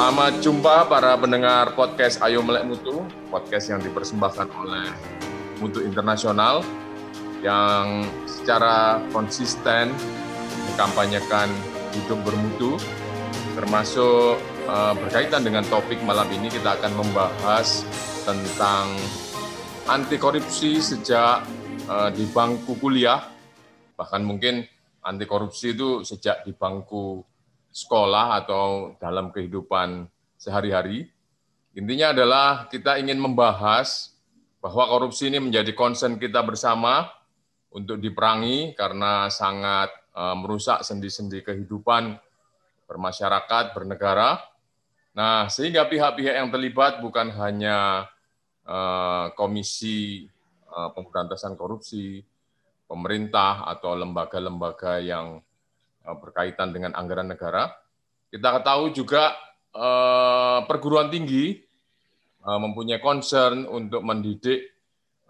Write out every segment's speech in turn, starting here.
Selamat jumpa para pendengar podcast Ayo Melek Mutu, podcast yang dipersembahkan oleh Mutu Internasional yang secara konsisten mengkampanyekan hidup bermutu, termasuk uh, berkaitan dengan topik malam ini kita akan membahas tentang anti korupsi sejak uh, di bangku kuliah, bahkan mungkin anti korupsi itu sejak di bangku sekolah atau dalam kehidupan sehari-hari. Intinya adalah kita ingin membahas bahwa korupsi ini menjadi concern kita bersama untuk diperangi karena sangat eh, merusak sendi-sendi kehidupan bermasyarakat, bernegara. Nah, sehingga pihak-pihak yang terlibat bukan hanya eh, Komisi eh, Pemberantasan Korupsi, pemerintah atau lembaga-lembaga yang berkaitan dengan anggaran negara. Kita tahu juga eh, perguruan tinggi eh, mempunyai concern untuk mendidik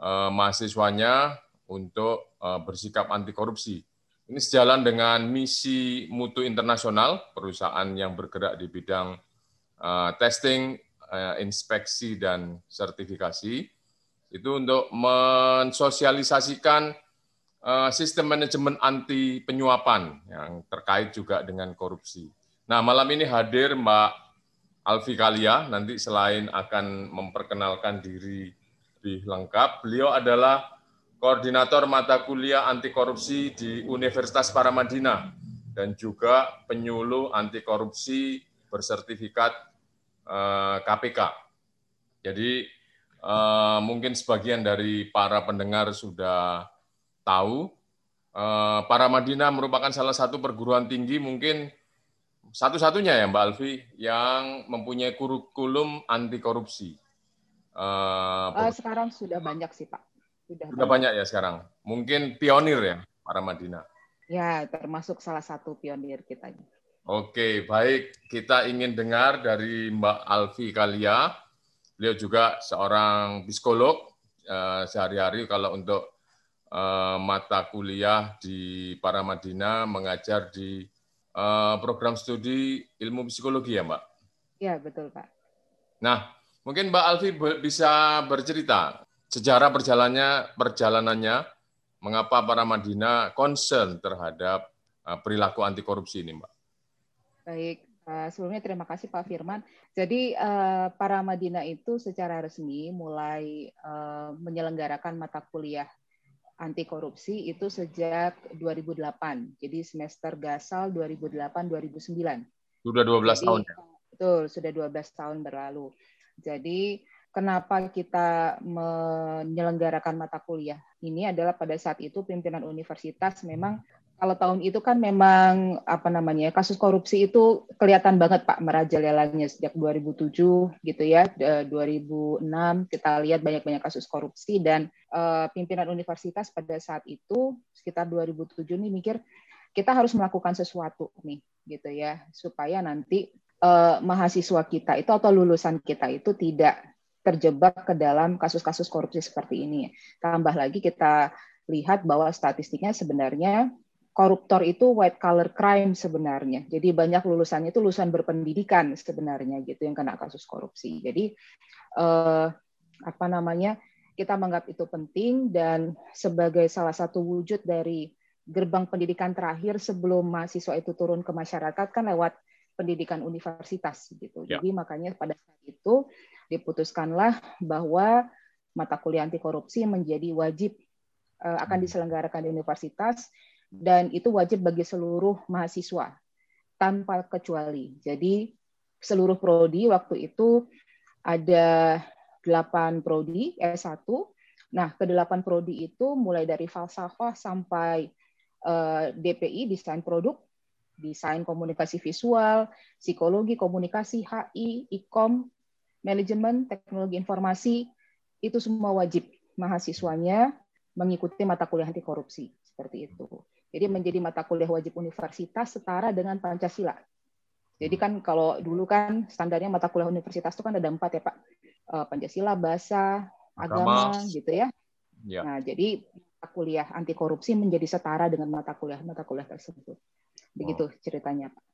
mahasiswanya untuk bersikap anti korupsi. Ini sejalan dengan misi Mutu Internasional, perusahaan yang bergerak di bidang testing, inspeksi, dan sertifikasi. Itu untuk mensosialisasikan Eh, sistem manajemen anti penyuapan yang terkait juga dengan korupsi. Nah, malam ini hadir Mbak Alfi Kalia, nanti selain akan memperkenalkan diri lebih lengkap, beliau adalah koordinator mata kuliah anti korupsi di Universitas Paramadina dan juga penyuluh anti korupsi bersertifikat KPK. Eh, Jadi eh, mungkin sebagian dari para pendengar sudah tahu, eh, para Madinah merupakan salah satu perguruan tinggi mungkin satu-satunya ya Mbak Alfi yang mempunyai kurikulum anti korupsi. Uh, uh, sekarang sudah banyak sih Pak. Sudah, sudah banyak. banyak ya sekarang. Mungkin pionir ya para Madinah. Ya, termasuk salah satu pionir kita. Oke, baik. Kita ingin dengar dari Mbak Alfi Kalia. Beliau juga seorang psikolog sehari-hari kalau untuk mata kuliah di Paramadina mengajar di uh, program studi ilmu psikologi ya Mbak? Ya betul Pak. Nah mungkin Mbak Alfi bisa bercerita sejarah perjalanannya perjalanannya mengapa Paramadina concern terhadap uh, perilaku anti korupsi ini Mbak? Baik, sebelumnya terima kasih Pak Firman. Jadi para Madinah itu secara resmi mulai menyelenggarakan mata kuliah anti korupsi itu sejak 2008. Jadi semester Gasal 2008-2009. Sudah 12 Jadi, tahun ya? Betul, sudah 12 tahun berlalu. Jadi kenapa kita menyelenggarakan mata kuliah ini adalah pada saat itu pimpinan universitas memang kalau tahun itu kan memang apa namanya kasus korupsi itu kelihatan banget Pak merajalelanya sejak 2007 gitu ya 2006 kita lihat banyak-banyak kasus korupsi dan uh, pimpinan universitas pada saat itu sekitar 2007 nih mikir kita harus melakukan sesuatu nih gitu ya supaya nanti uh, mahasiswa kita itu atau lulusan kita itu tidak terjebak ke dalam kasus-kasus korupsi seperti ini. Tambah lagi kita lihat bahwa statistiknya sebenarnya koruptor itu white collar crime sebenarnya. Jadi banyak lulusannya itu lulusan berpendidikan sebenarnya gitu yang kena kasus korupsi. Jadi eh, apa namanya kita menganggap itu penting dan sebagai salah satu wujud dari gerbang pendidikan terakhir sebelum mahasiswa itu turun ke masyarakat kan lewat pendidikan universitas gitu. Ya. Jadi makanya pada saat itu diputuskanlah bahwa mata kuliah anti korupsi menjadi wajib eh, akan hmm. diselenggarakan di universitas dan itu wajib bagi seluruh mahasiswa tanpa kecuali. Jadi seluruh prodi waktu itu ada 8 prodi S1. Nah, ke 8 prodi itu mulai dari falsafah sampai uh, eh, DPI desain produk, desain komunikasi visual, psikologi komunikasi, HI, ikom, manajemen, teknologi informasi itu semua wajib mahasiswanya mengikuti mata kuliah anti korupsi seperti itu. Jadi menjadi mata kuliah wajib universitas setara dengan Pancasila. Jadi kan kalau dulu kan standarnya mata kuliah universitas itu kan ada empat ya Pak. Eh, Pancasila, bahasa, agama, agama gitu ya. ya. Nah jadi mata kuliah anti korupsi menjadi setara dengan mata kuliah mata kuliah tersebut. Begitu oh. ceritanya Pak.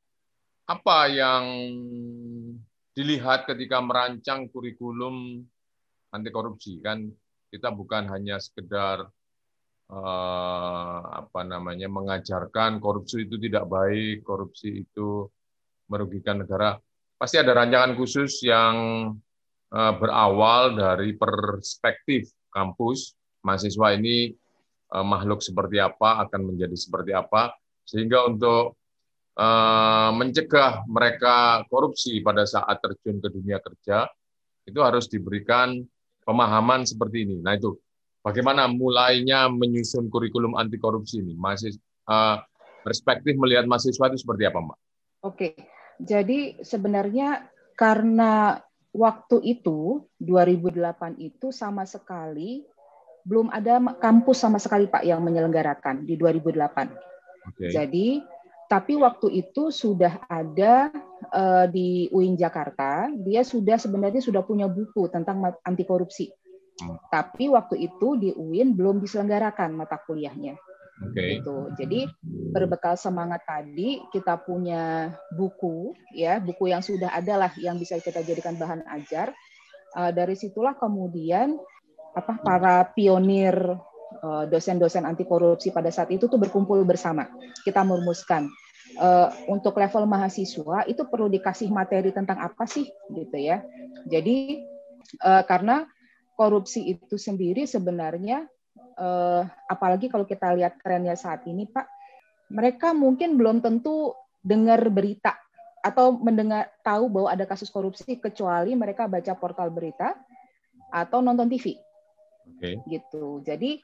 Apa yang dilihat ketika merancang kurikulum anti korupsi kan kita bukan hanya sekedar eh, apa namanya mengajarkan korupsi itu tidak baik, korupsi itu merugikan negara. Pasti ada rancangan khusus yang eh, berawal dari perspektif kampus mahasiswa ini eh, makhluk seperti apa akan menjadi seperti apa sehingga untuk mencegah mereka korupsi pada saat terjun ke dunia kerja itu harus diberikan pemahaman seperti ini. Nah itu bagaimana mulainya menyusun kurikulum anti korupsi ini? Masih uh, perspektif melihat mahasiswa itu seperti apa, Mbak? Oke, jadi sebenarnya karena waktu itu 2008 itu sama sekali belum ada kampus sama sekali Pak yang menyelenggarakan di 2008. Okay. Jadi tapi waktu itu sudah ada uh, di UIN Jakarta, dia sudah sebenarnya sudah punya buku tentang anti korupsi. Hmm. Tapi waktu itu di UIN belum diselenggarakan mata kuliahnya. Okay. Gitu. Jadi berbekal semangat tadi kita punya buku ya, buku yang sudah ada lah yang bisa kita jadikan bahan ajar. Uh, dari situlah kemudian apa para pionir Eh, dosen-dosen anti korupsi pada saat itu tuh berkumpul bersama. Kita merumuskan uh, untuk level mahasiswa itu perlu dikasih materi tentang apa sih gitu ya. Jadi uh, karena korupsi itu sendiri sebenarnya uh, apalagi kalau kita lihat trennya saat ini Pak, mereka mungkin belum tentu dengar berita atau mendengar tahu bahwa ada kasus korupsi kecuali mereka baca portal berita atau nonton TV. Okay. Gitu. Jadi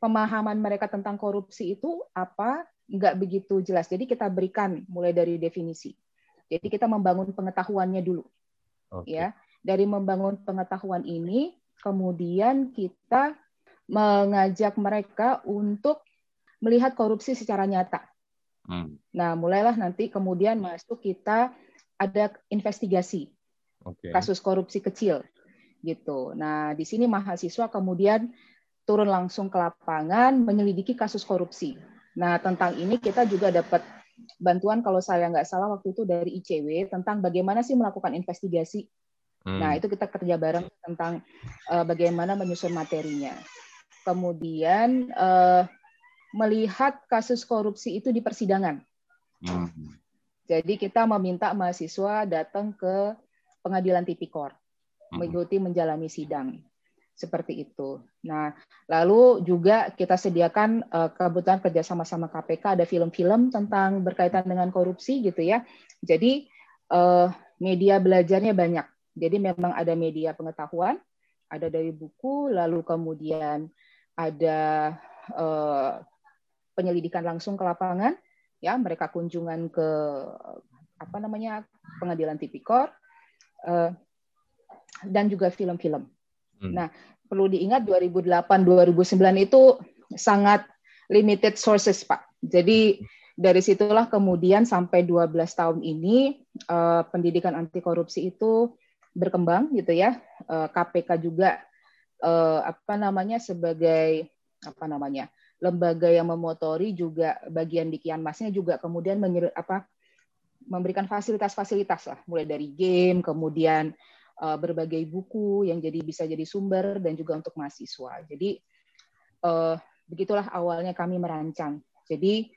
pemahaman mereka tentang korupsi itu apa nggak begitu jelas. Jadi kita berikan mulai dari definisi. Jadi kita membangun pengetahuannya dulu. Okay. Ya, dari membangun pengetahuan ini kemudian kita mengajak mereka untuk melihat korupsi secara nyata. Hmm. Nah, mulailah nanti kemudian masuk kita ada investigasi okay. kasus korupsi kecil gitu. Nah, di sini mahasiswa kemudian turun langsung ke lapangan menyelidiki kasus korupsi. Nah, tentang ini kita juga dapat bantuan kalau saya nggak salah waktu itu dari ICW tentang bagaimana sih melakukan investigasi. Hmm. Nah, itu kita kerja bareng tentang uh, bagaimana menyusun materinya. Kemudian uh, melihat kasus korupsi itu di persidangan. Hmm. Jadi kita meminta mahasiswa datang ke pengadilan tipikor, hmm. mengikuti menjalani sidang seperti itu. Nah, lalu juga kita sediakan uh, kebetulan kerjasama sama KPK ada film-film tentang berkaitan dengan korupsi gitu ya. Jadi uh, media belajarnya banyak. Jadi memang ada media pengetahuan, ada dari buku, lalu kemudian ada uh, penyelidikan langsung ke lapangan, ya mereka kunjungan ke apa namanya pengadilan tipikor uh, dan juga film-film. Hmm. Nah, perlu diingat 2008-2009 itu sangat limited sources, Pak. Jadi dari situlah kemudian sampai 12 tahun ini uh, pendidikan anti korupsi itu berkembang gitu ya. Uh, eh, KPK juga uh, apa namanya sebagai apa namanya lembaga yang memotori juga bagian di Kianmasnya juga kemudian menyer, apa memberikan fasilitas-fasilitas lah mulai dari game kemudian uh, berbagai buku yang jadi bisa jadi sumber dan juga untuk mahasiswa. Jadi begitulah awalnya kami merancang. Jadi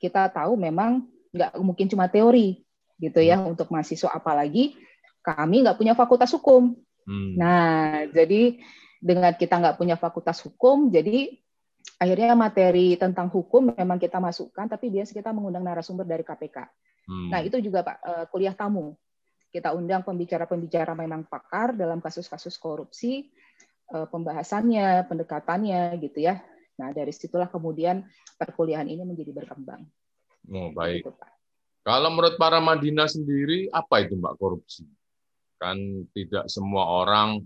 kita tahu memang nggak mungkin cuma teori gitu ya hmm. untuk mahasiswa apalagi kami nggak punya fakultas hukum. Hmm. Nah jadi dengan kita nggak punya fakultas hukum jadi akhirnya materi tentang hukum memang kita masukkan tapi biasa kita mengundang narasumber dari KPK. Hmm. Nah itu juga pak uh, kuliah tamu kita undang pembicara-pembicara memang pakar dalam kasus-kasus korupsi, eh, pembahasannya, pendekatannya gitu ya. Nah, dari situlah kemudian perkuliahan ini menjadi berkembang. Oh, baik. Gitu, Kalau menurut para Madinah sendiri, apa itu Mbak korupsi? Kan tidak semua orang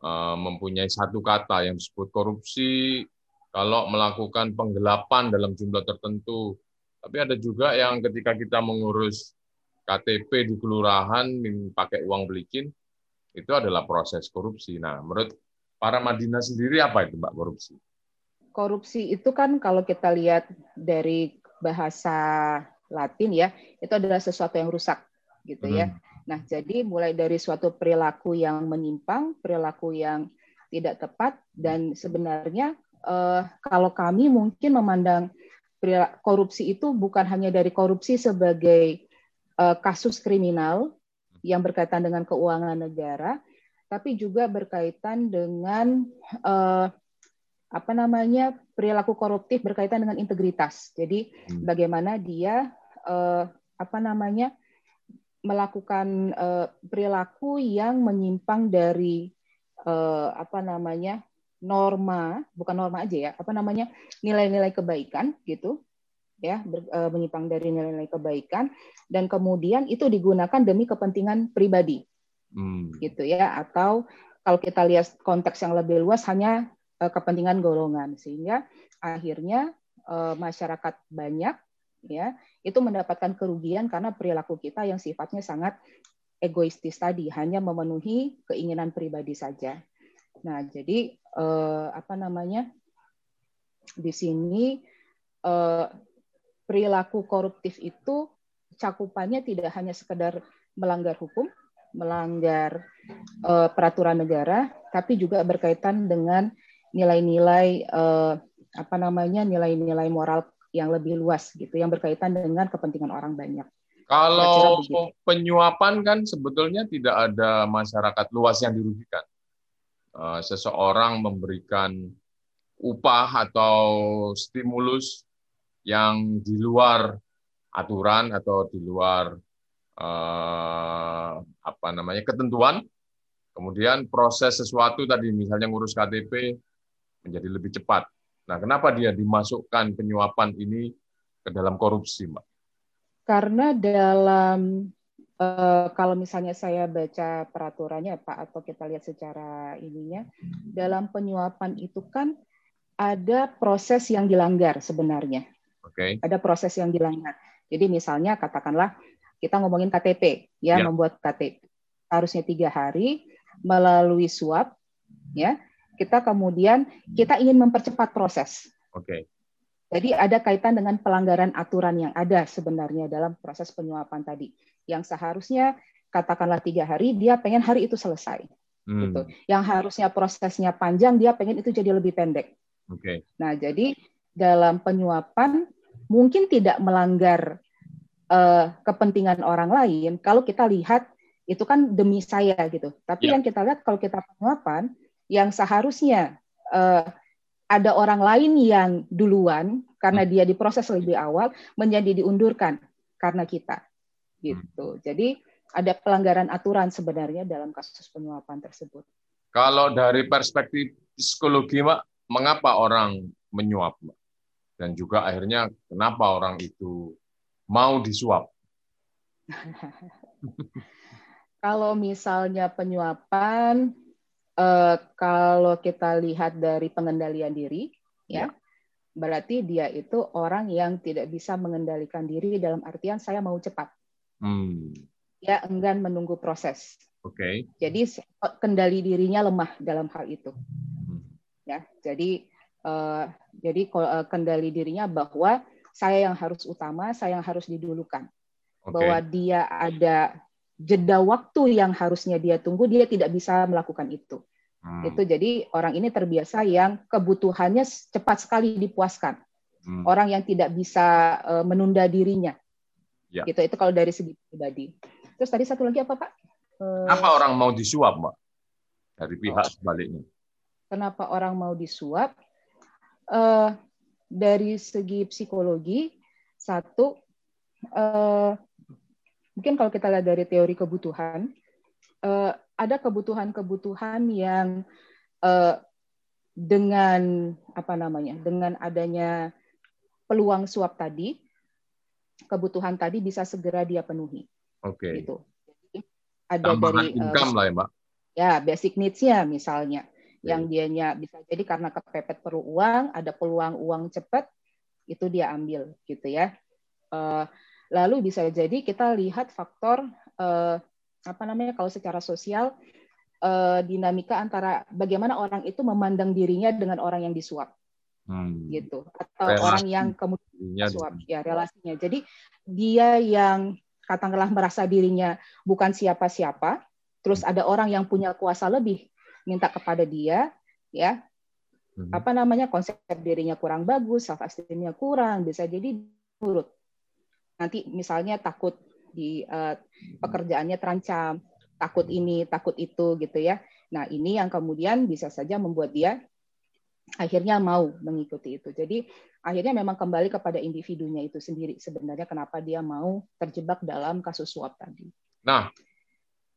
uh, mempunyai satu kata yang disebut korupsi kalau melakukan penggelapan dalam jumlah tertentu. Tapi ada juga yang ketika kita mengurus KTP di kelurahan pakai uang belikin itu adalah proses korupsi. Nah, menurut para Madinah sendiri apa itu Mbak korupsi? Korupsi itu kan kalau kita lihat dari bahasa Latin ya, itu adalah sesuatu yang rusak gitu ya. Nah, jadi mulai dari suatu perilaku yang menyimpang, perilaku yang tidak tepat, dan sebenarnya eh, kalau kami mungkin memandang korupsi itu bukan hanya dari korupsi sebagai eh, kasus kriminal yang berkaitan dengan keuangan negara, tapi juga berkaitan dengan eh, apa namanya perilaku koruptif berkaitan dengan integritas. Jadi hmm. bagaimana dia eh, apa namanya melakukan uh, perilaku yang menyimpang dari uh, apa namanya norma bukan norma aja ya apa namanya nilai-nilai kebaikan gitu ya ber, uh, menyimpang dari nilai-nilai kebaikan dan kemudian itu digunakan demi kepentingan pribadi hmm. gitu ya atau kalau kita lihat konteks yang lebih luas hanya uh, kepentingan golongan sehingga akhirnya uh, masyarakat banyak ya itu mendapatkan kerugian karena perilaku kita yang sifatnya sangat egoistis tadi hanya memenuhi keinginan pribadi saja. Nah, jadi eh, apa namanya di sini eh, perilaku koruptif itu cakupannya tidak hanya sekedar melanggar hukum, melanggar eh, peraturan negara, tapi juga berkaitan dengan nilai-nilai eh, apa namanya nilai-nilai moral yang lebih luas gitu yang berkaitan dengan kepentingan orang banyak. Kalau penyuapan kan sebetulnya tidak ada masyarakat luas yang dirugikan. Eh, seseorang memberikan upah atau stimulus yang di luar aturan atau di luar eh, apa namanya ketentuan, kemudian proses sesuatu tadi misalnya ngurus KTP menjadi lebih cepat Nah, kenapa dia dimasukkan penyuapan ini ke dalam korupsi, Mbak? Karena dalam uh, kalau misalnya saya baca peraturannya Pak atau kita lihat secara ininya, dalam penyuapan itu kan ada proses yang dilanggar sebenarnya. Oke. Okay. Ada proses yang dilanggar. Jadi misalnya katakanlah kita ngomongin KTP, ya, ya. membuat KTP harusnya tiga hari melalui suap, ya kita kemudian kita ingin mempercepat proses. Oke. Okay. Jadi ada kaitan dengan pelanggaran aturan yang ada sebenarnya dalam proses penyuapan tadi. Yang seharusnya katakanlah tiga hari, dia pengen hari itu selesai. Hmm. Gitu. Yang harusnya prosesnya panjang, dia pengen itu jadi lebih pendek. Oke. Okay. Nah, jadi dalam penyuapan mungkin tidak melanggar uh, kepentingan orang lain kalau kita lihat itu kan demi saya gitu. Tapi yeah. yang kita lihat kalau kita penyuapan yang seharusnya uh, ada orang lain yang duluan karena hmm. dia diproses lebih awal menjadi diundurkan karena kita gitu. Hmm. Jadi ada pelanggaran aturan sebenarnya dalam kasus penyuapan tersebut. Kalau dari perspektif psikologi, Mbak, mengapa orang menyuap, Mbak? Dan juga akhirnya kenapa orang itu mau disuap? Kalau misalnya penyuapan uh, kalau kita lihat dari pengendalian diri, ya, ya, berarti dia itu orang yang tidak bisa mengendalikan diri dalam artian saya mau cepat. Hmm. Ya enggan menunggu proses. Oke. Okay. Jadi kendali dirinya lemah dalam hal itu. Hmm. Ya, jadi uh, jadi uh, kendali dirinya bahwa saya yang harus utama, saya yang harus didulukan. Okay. Bahwa dia ada jeda waktu yang harusnya dia tunggu dia tidak bisa melakukan itu. Hmm. Itu jadi orang ini terbiasa yang kebutuhannya cepat sekali dipuaskan. Hmm. Orang yang tidak bisa uh, menunda dirinya. Ya. Gitu itu kalau dari segi pribadi. Terus tadi satu lagi apa Pak? Uh, Apa orang mau disuap, Mbak? Dari pihak oh. sebaliknya. Kenapa orang mau disuap? Uh, dari segi psikologi, satu uh, mungkin kalau kita lihat dari teori kebutuhan, uh, ada kebutuhan-kebutuhan yang uh, dengan apa namanya, dengan adanya peluang suap tadi, kebutuhan tadi bisa segera dia penuhi. Oke. Okay. Gitu. ada Tambahan dari income uh, lah ya, Mbak. Ya, basic needs-nya misalnya. Okay. Yang dianya bisa jadi karena kepepet perlu uang, ada peluang uang cepat, itu dia ambil gitu ya. Uh, lalu bisa jadi kita lihat faktor uh, apa namanya kalau secara sosial uh, dinamika antara bagaimana orang itu memandang dirinya dengan orang yang disuap. Hmm. gitu. Atau Relasi. orang yang kemudian disuap. ya relasinya. Jadi dia yang katakanlah merasa dirinya bukan siapa-siapa, terus ada orang yang punya kuasa lebih minta kepada dia, ya. Hmm. apa namanya konsep dirinya kurang bagus, self esteemnya kurang, bisa jadi nurut. Nanti misalnya takut di uh, pekerjaannya terancam, takut ini, takut itu gitu ya. Nah, ini yang kemudian bisa saja membuat dia akhirnya mau mengikuti itu. Jadi akhirnya memang kembali kepada individunya itu sendiri sebenarnya kenapa dia mau terjebak dalam kasus suap tadi. Nah,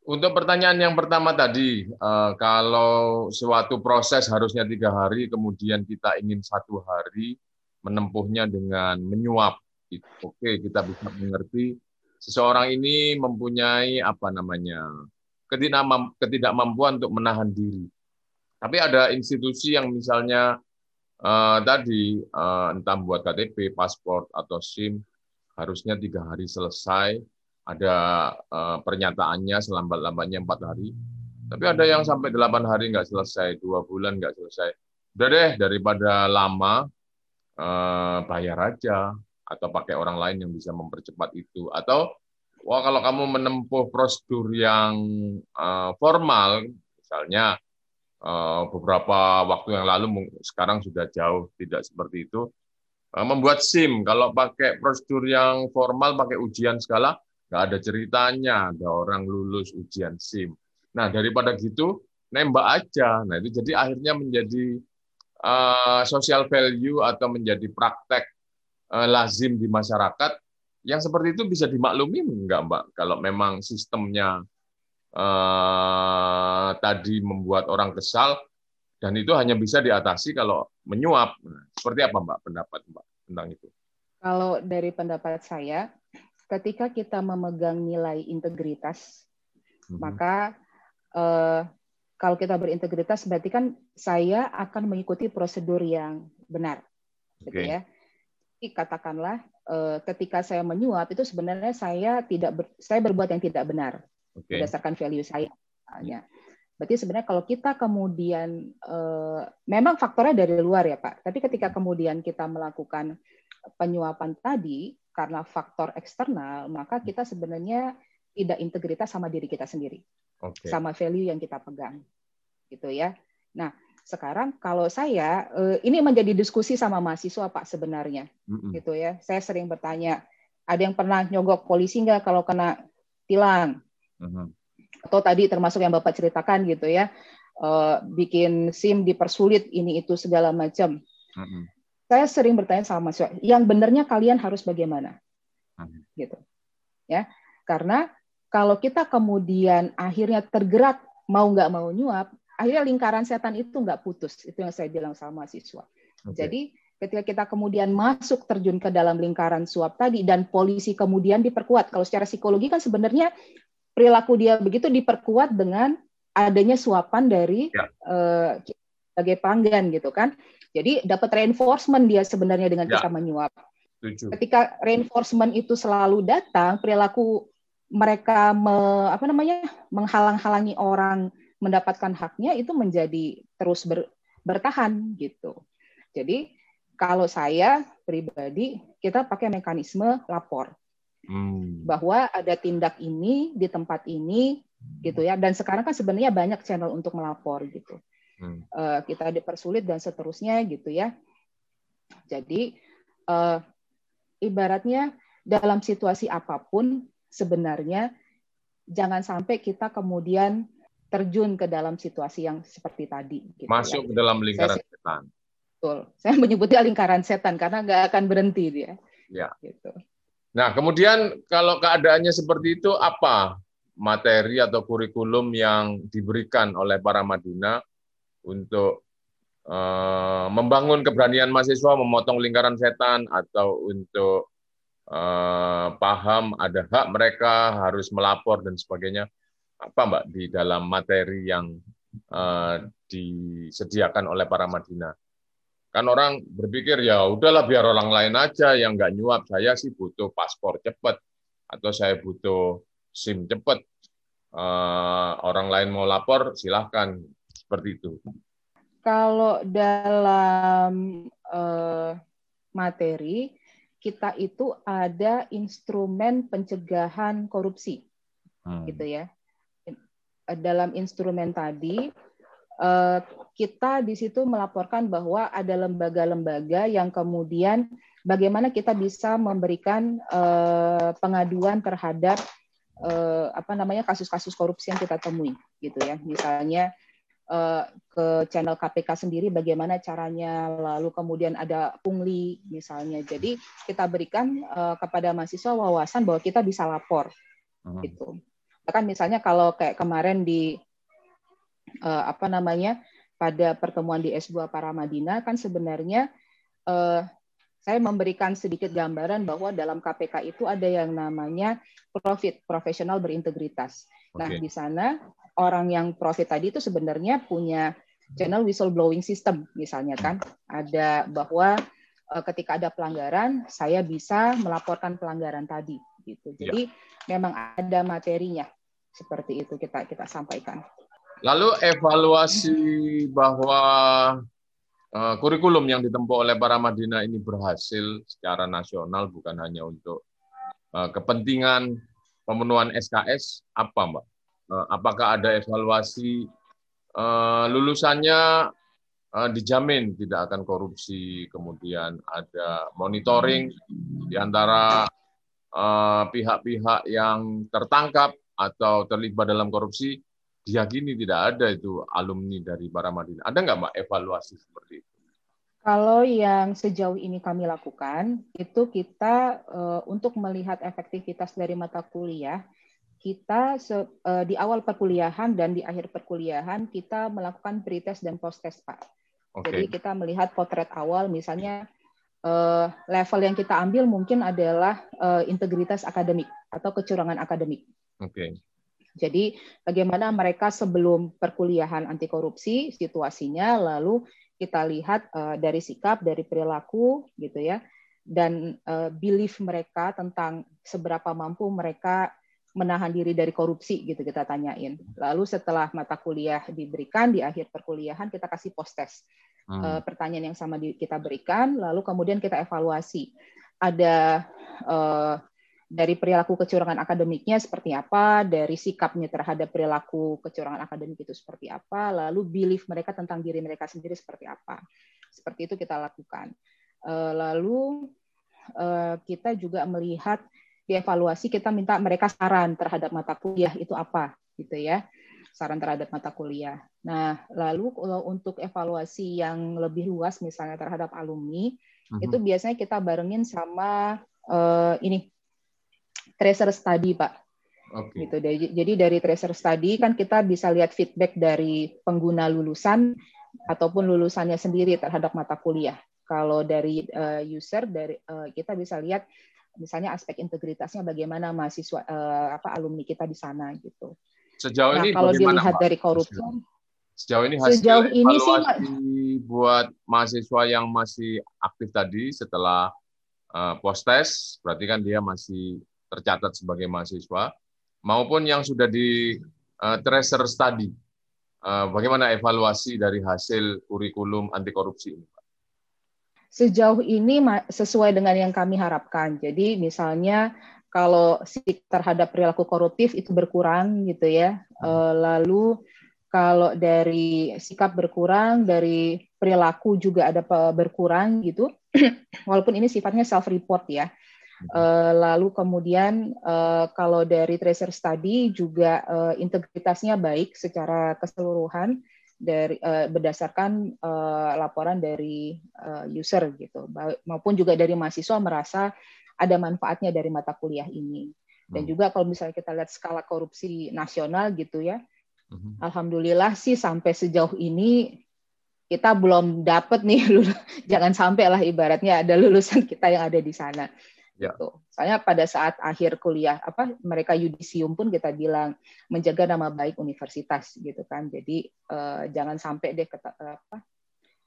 untuk pertanyaan yang pertama tadi, eh, kalau suatu proses harusnya tiga hari, kemudian kita ingin satu hari menempuhnya dengan menyuap, oke kita bisa mengerti seseorang ini mempunyai apa namanya ketidakmampuan untuk menahan diri. Tapi ada institusi yang misalnya uh, tadi uh, entah buat KTP, paspor atau SIM harusnya tiga hari selesai. Ada uh, pernyataannya selambat-lambatnya empat hari. Tapi ada yang sampai delapan hari nggak selesai, dua bulan nggak selesai. Udah deh daripada lama uh, bayar aja atau pakai orang lain yang bisa mempercepat itu. Atau wah kalau kamu menempuh prosedur yang uh, formal misalnya Eh, beberapa waktu yang lalu sekarang sudah jauh tidak seperti itu eh, membuat SIM. Kalau pakai prosedur yang formal pakai ujian segala nggak ada ceritanya. Ada orang lulus ujian SIM. Nah daripada gitu nembak aja. Nah itu jadi akhirnya menjadi uh, social value atau menjadi praktek uh, lazim di masyarakat yang seperti itu bisa dimaklumi enggak mbak kalau memang sistemnya eh, tadi membuat orang kesal dan itu hanya bisa diatasi kalau menyuap. Nah, seperti apa Mbak pendapat Mbak tentang itu? Kalau dari pendapat saya, ketika kita memegang nilai integritas, hmm. maka eh, kalau kita berintegritas berarti kan saya akan mengikuti prosedur yang benar, okay. gitu ya. Jadi katakanlah eh, ketika saya menyuap itu sebenarnya saya tidak ber, saya berbuat yang tidak benar okay. berdasarkan value saya misalnya. Berarti sebenarnya kalau kita kemudian eh, memang faktornya dari luar ya Pak, tapi ketika kemudian kita melakukan penyuapan tadi karena faktor eksternal, maka kita sebenarnya tidak integritas sama diri kita sendiri, okay. sama value yang kita pegang, gitu ya. Nah sekarang kalau saya eh, ini menjadi diskusi sama mahasiswa Pak sebenarnya, mm -hmm. gitu ya. Saya sering bertanya, ada yang pernah nyogok polisi nggak kalau kena tilang? Uh-huh. Atau tadi termasuk yang Bapak ceritakan gitu ya, uh, bikin SIM dipersulit ini itu segala macam. Uh-huh. Saya sering bertanya sama mahasiswa, yang benernya kalian harus bagaimana? Uh-huh. Gitu. Ya. Karena kalau kita kemudian akhirnya tergerak mau nggak mau nyuap, akhirnya lingkaran setan itu nggak putus. Itu yang saya bilang sama mahasiswa. Okay. Jadi ketika kita kemudian masuk terjun ke dalam lingkaran suap tadi dan polisi kemudian diperkuat. Kalau secara psikologi kan sebenarnya perilaku dia begitu diperkuat dengan adanya suapan dari ya. uh, sebagai pelanggan gitu kan. Jadi dapat reinforcement dia sebenarnya dengan ya. kita menyuap. Tujuh. Ketika reinforcement itu selalu datang, perilaku mereka me, apa namanya menghalang-halangi orang mendapatkan haknya itu menjadi terus ber, bertahan gitu. Jadi kalau saya pribadi kita pakai mekanisme lapor hmm. bahwa ada tindak ini di tempat ini gitu ya dan sekarang kan sebenarnya banyak channel untuk melapor gitu hmm. uh, kita dipersulit dan seterusnya gitu ya jadi uh, ibaratnya dalam situasi apa pun sebenarnya jangan sampai kita kemudian terjun ke dalam situasi yang seperti tadi gitu masuk ya. ke dalam lingkaran saya, setan. Betul. Saya menyebutnya lingkaran setan karena nggak akan berhenti dia. Ya. Gitu. Nah, kemudian kalau keadaannya seperti itu, apa materi atau kurikulum yang diberikan oleh para Maduna untuk uh, membangun keberanian mahasiswa, memotong lingkaran setan, atau untuk uh, paham ada hak mereka, harus melapor, dan sebagainya. Apa, Mbak, di dalam materi yang uh, disediakan oleh para Madinah? Kan orang berpikir ya udahlah biar orang lain aja yang nggak nyuap. Saya sih butuh paspor cepat atau saya butuh SIM cepat. Uh, orang lain mau lapor silahkan seperti itu. Kalau dalam uh, materi kita itu ada instrumen pencegahan korupsi, hmm. gitu ya. Dalam instrumen tadi eh, kita di situ melaporkan bahwa ada lembaga-lembaga yang kemudian bagaimana kita bisa memberikan eh, pengaduan terhadap eh, apa namanya kasus-kasus korupsi yang kita temui, gitu ya. Misalnya ke channel KPK sendiri bagaimana caranya lalu kemudian ada pungli misalnya. Jadi kita berikan kepada mahasiswa wawasan bahwa kita bisa lapor gitu bahkan misalnya kalau kayak kemarin di uh, apa namanya pada pertemuan di S2 Paramadina kan sebenarnya uh, saya memberikan sedikit gambaran bahwa dalam KPK itu ada yang namanya profit profesional berintegritas. Okay. Nah, di sana orang yang profit tadi itu sebenarnya punya channel whistleblowing system misalnya kan ada bahwa uh, ketika ada pelanggaran saya bisa melaporkan pelanggaran tadi gitu. Ya. Jadi ya. memang ada materinya seperti itu kita kita sampaikan. Lalu evaluasi bahwa uh, kurikulum yang ditempuh oleh para Madinah ini berhasil secara nasional bukan hanya untuk uh, kepentingan pemenuhan SKS apa Mbak? Eh, apakah ada evaluasi eh, lulusannya eh, dijamin tidak akan korupsi, kemudian ada monitoring di antara pihak-pihak yang tertangkap atau terlibat dalam korupsi, diyakini tidak ada itu alumni dari para Madinah. Ada nggak Mbak evaluasi seperti itu? Kalau yang sejauh ini kami lakukan, itu kita untuk melihat efektivitas dari mata kuliah, kita uh, di awal perkuliahan dan di akhir perkuliahan kita melakukan pretest dan post-test, Pak. Okay. Jadi kita melihat potret awal, misalnya uh, level yang kita ambil mungkin adalah integritas akademik atau kecurangan akademik. Oke. Okay. Jadi bagaimana mereka sebelum perkuliahan anti korupsi situasinya, lalu kita lihat uh, dari sikap, dari perilaku, gitu ya, dan uh, belief mereka tentang seberapa mampu mereka menahan diri dari korupsi gitu kita tanyain. Lalu setelah mata kuliah diberikan di akhir perkuliahan kita kasih post test. Hmm. Uh, pertanyaan yang sama di, kita berikan, lalu kemudian kita evaluasi. Ada uh, dari perilaku kecurangan akademiknya seperti apa, dari sikapnya terhadap perilaku kecurangan akademik itu seperti apa, lalu belief mereka tentang diri mereka sendiri seperti apa. Seperti itu kita lakukan. Uh, lalu uh, kita juga melihat dievaluasi kita minta mereka saran terhadap mata kuliah itu apa gitu ya saran terhadap mata kuliah. Nah, lalu kalau untuk evaluasi yang lebih luas misalnya terhadap alumni uh-huh. itu biasanya kita barengin sama uh, ini tracer study, Pak. Okay. Gitu. Jadi dari tracer study kan kita bisa lihat feedback dari pengguna lulusan ataupun lulusannya sendiri terhadap mata kuliah. Kalau dari uh, user dari uh, kita bisa lihat misalnya aspek integritasnya bagaimana mahasiswa uh, apa alumni kita di sana gitu. Sejauh nah, ini kalau dilihat Pak? dari korupsi sejauh ini hasil sejauh ini sih buat mahasiswa yang masih aktif tadi setelah uh, post test berarti kan dia masih tercatat sebagai mahasiswa maupun yang sudah di uh, tracer study uh, bagaimana evaluasi dari hasil kurikulum anti korupsi ini sejauh ini sesuai dengan yang kami harapkan. Jadi misalnya kalau terhadap perilaku koruptif itu berkurang gitu ya. Eh, lalu kalau dari sikap berkurang, dari perilaku juga ada berkurang gitu. Walaupun ini sifatnya self report ya. Eh, lalu kemudian eh, kalau dari tracer study juga integritasnya baik secara keseluruhan dari uh, berdasarkan uh, laporan dari uh, user gitu maupun juga dari mahasiswa merasa ada manfaatnya dari mata kuliah ini dan hmm. juga kalau misalnya kita lihat skala korupsi nasional gitu ya hmm. alhamdulillah sih sampai sejauh ini kita belum dapat nih jangan sampai lah ibaratnya ada lulusan kita yang ada di sana Ya. Gitu. Soalnya pada saat akhir kuliah apa mereka yudisium pun kita bilang menjaga nama baik universitas gitu kan. Jadi eh, jangan sampai deh kata, apa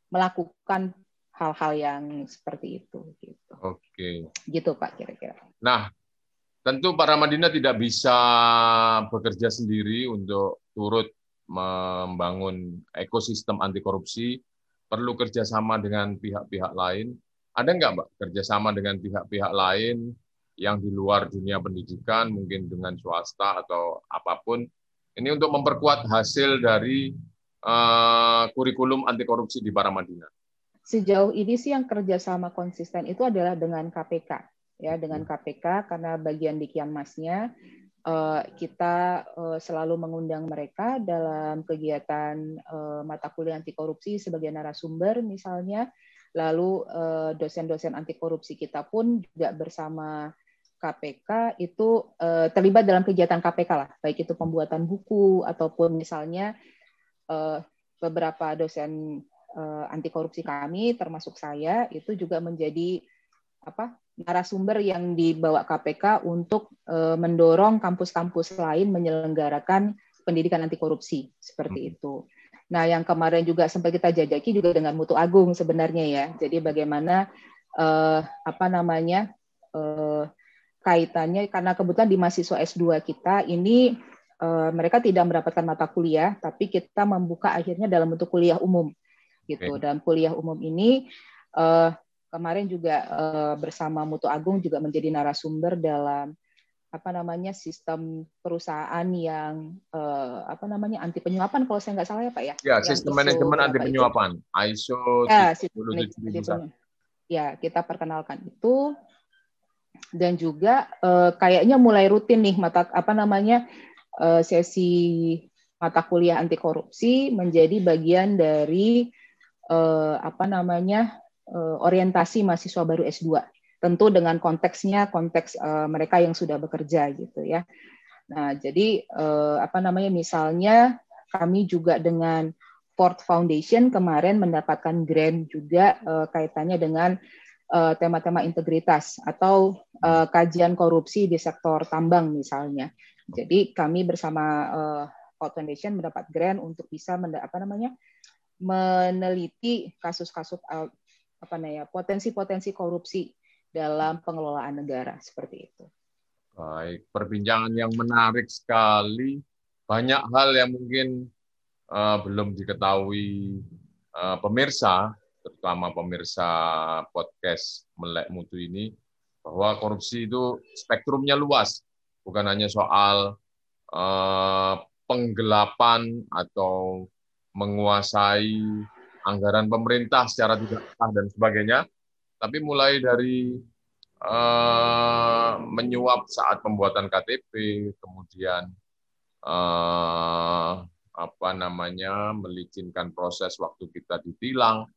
melakukan hal-hal yang seperti itu gitu. Oke. Gitu Pak kira-kira. Nah, tentu para Madinah tidak bisa bekerja sendiri untuk turut membangun ekosistem anti korupsi, perlu kerjasama dengan pihak-pihak lain ada nggak Mbak kerjasama dengan pihak-pihak lain yang di luar dunia pendidikan, mungkin dengan swasta atau apa pun, ini untuk memperkuat hasil dari uh, kurikulum anti korupsi di Paramadina? Sejauh ini sih yang kerjasama konsisten itu adalah dengan KPK, ya dengan KPK karena bagian di Kianmasnya uh, kita uh, selalu mengundang mereka dalam kegiatan uh, mata kuliah anti korupsi sebagai narasumber misalnya lalu dosen-dosen anti korupsi kita pun juga bersama KPK itu terlibat dalam kegiatan KPK lah baik itu pembuatan buku ataupun misalnya beberapa dosen anti korupsi kami termasuk saya itu juga menjadi apa narasumber yang dibawa KPK untuk mendorong kampus-kampus lain menyelenggarakan pendidikan anti korupsi seperti hmm. itu. Nah, yang kemarin juga sempat kita jajaki juga dengan Mutu Agung sebenarnya ya. Jadi bagaimana uh, apa namanya uh, kaitannya karena kebetulan di mahasiswa S2 kita ini uh, mereka tidak mendapatkan mata kuliah, tapi kita membuka akhirnya dalam bentuk kuliah umum gitu. Okay. Dalam kuliah umum ini uh, kemarin juga uh, bersama Mutu Agung juga menjadi narasumber dalam apa namanya sistem perusahaan yang uh, apa namanya anti penyuapan kalau saya nggak salah ya Pak ya. Ya, sistem manajemen anti penyuapan ISO ya, sistem Ya, kita perkenalkan itu dan juga uh, kayaknya mulai rutin nih mata apa namanya uh, sesi mata kuliah anti korupsi menjadi bagian dari uh, apa namanya uh, orientasi mahasiswa baru S2. Tentu dengan konteksnya konteks uh, mereka yang sudah bekerja gitu ya. Nah, jadi uh, apa namanya misalnya kami juga dengan Ford Foundation kemarin mendapatkan grant juga uh, kaitannya dengan tema-tema uh, integritas atau uh, kajian korupsi di sektor tambang misalnya. Jadi kami bersama uh, Ford Foundation mendapat grant untuk bisa apa namanya meneliti kasus-kasus apa namanya potensi-potensi korupsi dalam pengelolaan negara seperti itu. Baik, perbincangan yang menarik sekali. Banyak hal yang mungkin uh, belum diketahui uh, pemirsa, terutama pemirsa podcast Melek Mutu ini, bahwa korupsi itu spektrumnya luas, bukan hanya soal uh, penggelapan atau menguasai anggaran pemerintah secara tidak sah dan sebagainya, tapi mulai dari uh, menyuap saat pembuatan KTP, kemudian uh, apa namanya melicinkan proses waktu kita ditilang,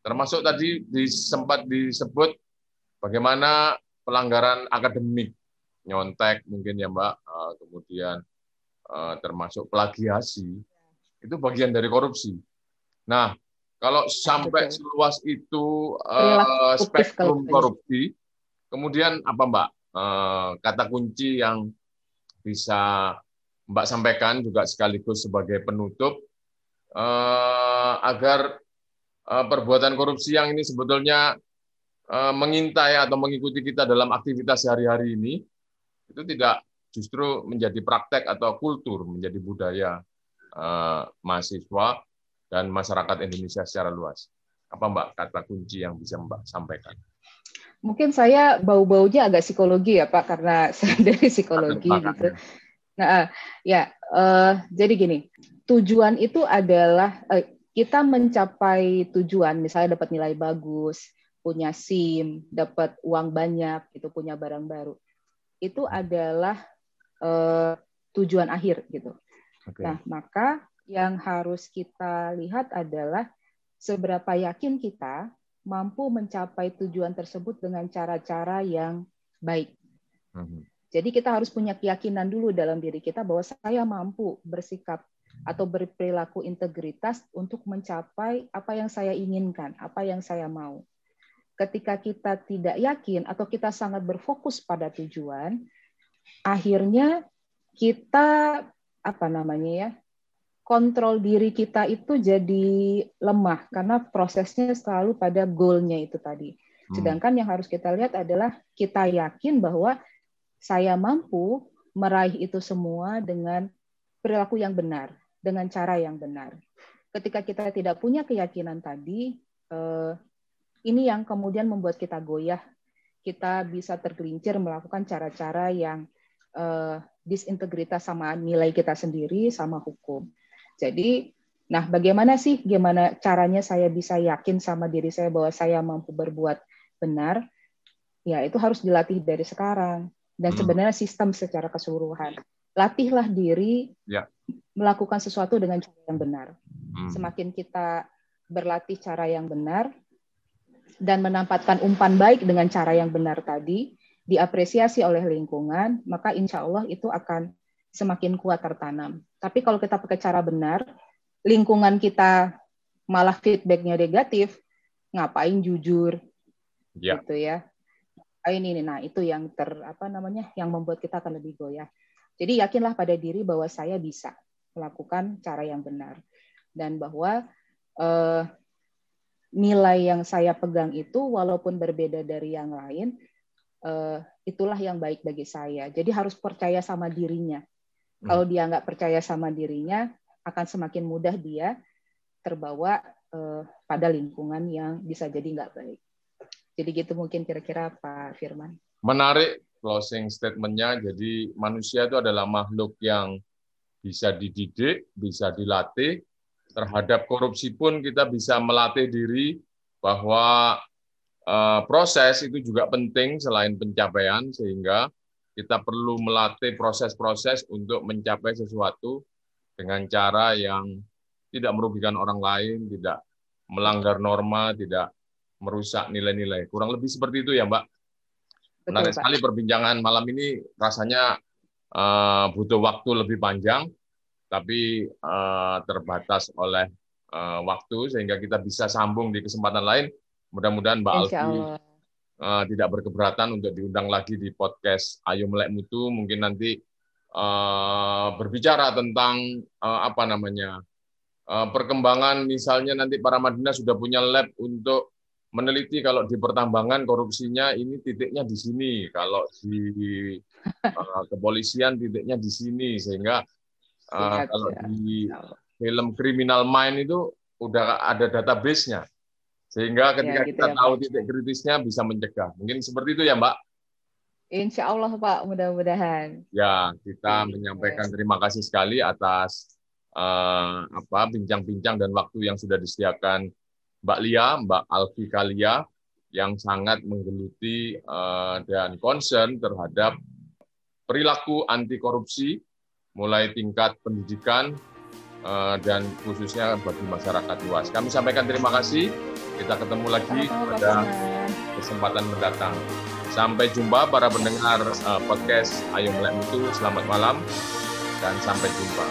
termasuk tadi sempat disebut bagaimana pelanggaran akademik, nyontek mungkin ya Mbak, uh, kemudian uh, termasuk plagiasi, itu bagian dari korupsi. Nah, kalau sampai Betul. seluas itu uh, spektrum korupsi, kemudian apa Mbak? Uh, kata kunci yang bisa Mbak sampaikan juga sekaligus sebagai penutup uh, agar uh, perbuatan korupsi yang ini sebetulnya uh, mengintai atau mengikuti kita dalam aktivitas sehari-hari ini itu tidak justru menjadi praktek atau kultur, menjadi budaya uh, mahasiswa dan masyarakat Indonesia secara luas. Apa Mbak kata kunci yang bisa Mbak sampaikan? Mungkin saya bau-baunya agak psikologi ya Pak, karena saya dari psikologi gitu. Nah, ya, uh, jadi gini, tujuan itu adalah uh, kita mencapai tujuan, misalnya dapat nilai bagus, punya SIM, dapat uang banyak, itu punya barang baru. Itu adalah uh, tujuan akhir gitu. Okay. Nah, maka yang harus kita lihat adalah seberapa yakin kita mampu mencapai tujuan tersebut dengan cara-cara yang baik. Mhm. Jadi kita harus punya keyakinan dulu dalam diri kita bahwa saya mampu bersikap atau berperilaku integritas untuk mencapai apa yang saya inginkan, apa yang saya mau. Ketika kita tidak yakin atau kita sangat berfokus pada tujuan, akhirnya kita apa namanya ya kontrol diri kita itu jadi lemah karena prosesnya selalu pada goalnya itu tadi. Hmm. Sedangkan yang harus kita lihat adalah kita yakin bahwa saya mampu meraih itu semua dengan perilaku yang benar, dengan cara yang benar. Ketika kita tidak punya keyakinan tadi, eh, ini yang kemudian membuat kita goyah, kita bisa tergelincir melakukan cara-cara yang uh, disintegritas sama nilai kita sendiri, sama hukum. Jadi, nah bagaimana sih, gimana caranya saya bisa yakin sama diri saya bahwa saya mampu berbuat benar? Ya, itu harus dilatih dari sekarang. Dan hmm. sebenarnya sistem secara keseluruhan. Latihlah diri ya. melakukan sesuatu dengan cara yang benar. Hmm. Semakin kita berlatih cara yang benar, dan menempatkan umpan baik dengan cara yang benar tadi, diapresiasi oleh lingkungan, maka insya Allah itu akan semakin kuat tertanam. Tapi kalau kita pakai cara benar, lingkungan kita malah feedbacknya negatif, ngapain jujur, ya. gitu ya. Ini, ini, nah itu yang ter apa namanya, yang membuat kita akan lebih goyah. Jadi yakinlah pada diri bahwa saya bisa melakukan cara yang benar dan bahwa eh, nilai yang saya pegang itu walaupun berbeda dari yang lain, uh, itulah yang baik bagi saya. Jadi harus percaya sama dirinya. Hmm. Kalau dia nggak percaya sama dirinya, akan semakin mudah dia terbawa uh, pada lingkungan yang bisa jadi nggak baik. Jadi gitu mungkin kira-kira Pak Firman. Menarik closing statementnya. Jadi manusia itu adalah makhluk yang bisa dididik, bisa dilatih, terhadap korupsi pun kita bisa melatih diri bahwa uh, proses itu juga penting selain pencapaian sehingga kita perlu melatih proses-proses untuk mencapai sesuatu dengan cara yang tidak merugikan orang lain, tidak melanggar norma, tidak merusak nilai-nilai. Kurang lebih seperti itu ya, Mbak. Menarik sekali perbincangan malam ini rasanya uh, butuh waktu lebih panjang tapi uh, terbatas oleh uh, waktu sehingga kita bisa sambung di kesempatan lain. Mudah-mudahan Mbak Alfi uh, tidak berkeberatan untuk diundang lagi di podcast Ayo Melek Mutu. Mungkin nanti uh, berbicara tentang uh, apa namanya uh, perkembangan misalnya nanti para Madinah sudah punya lab untuk meneliti kalau di pertambangan korupsinya ini titiknya di sini, kalau di uh, kepolisian titiknya di sini sehingga Uh, kalau di film Criminal Mind itu udah ada database-nya. Sehingga ketika ya, gitu kita ya, tahu Pak. titik kritisnya bisa mencegah. Mungkin seperti itu ya, Mbak? Insya Allah, Pak. Mudah-mudahan. Ya, kita ya, menyampaikan terima kasih sekali atas uh, apa bincang-bincang dan waktu yang sudah disediakan Mbak Lia, Mbak Alfi Kalia, yang sangat menggeluti uh, dan concern terhadap perilaku anti korupsi mulai tingkat pendidikan eh, dan khususnya bagi masyarakat luas. Kami sampaikan terima kasih. Kita ketemu lagi pada kesempatan mendatang. Sampai jumpa para pendengar eh, podcast Ayo Melek Mutu. Selamat malam dan sampai jumpa.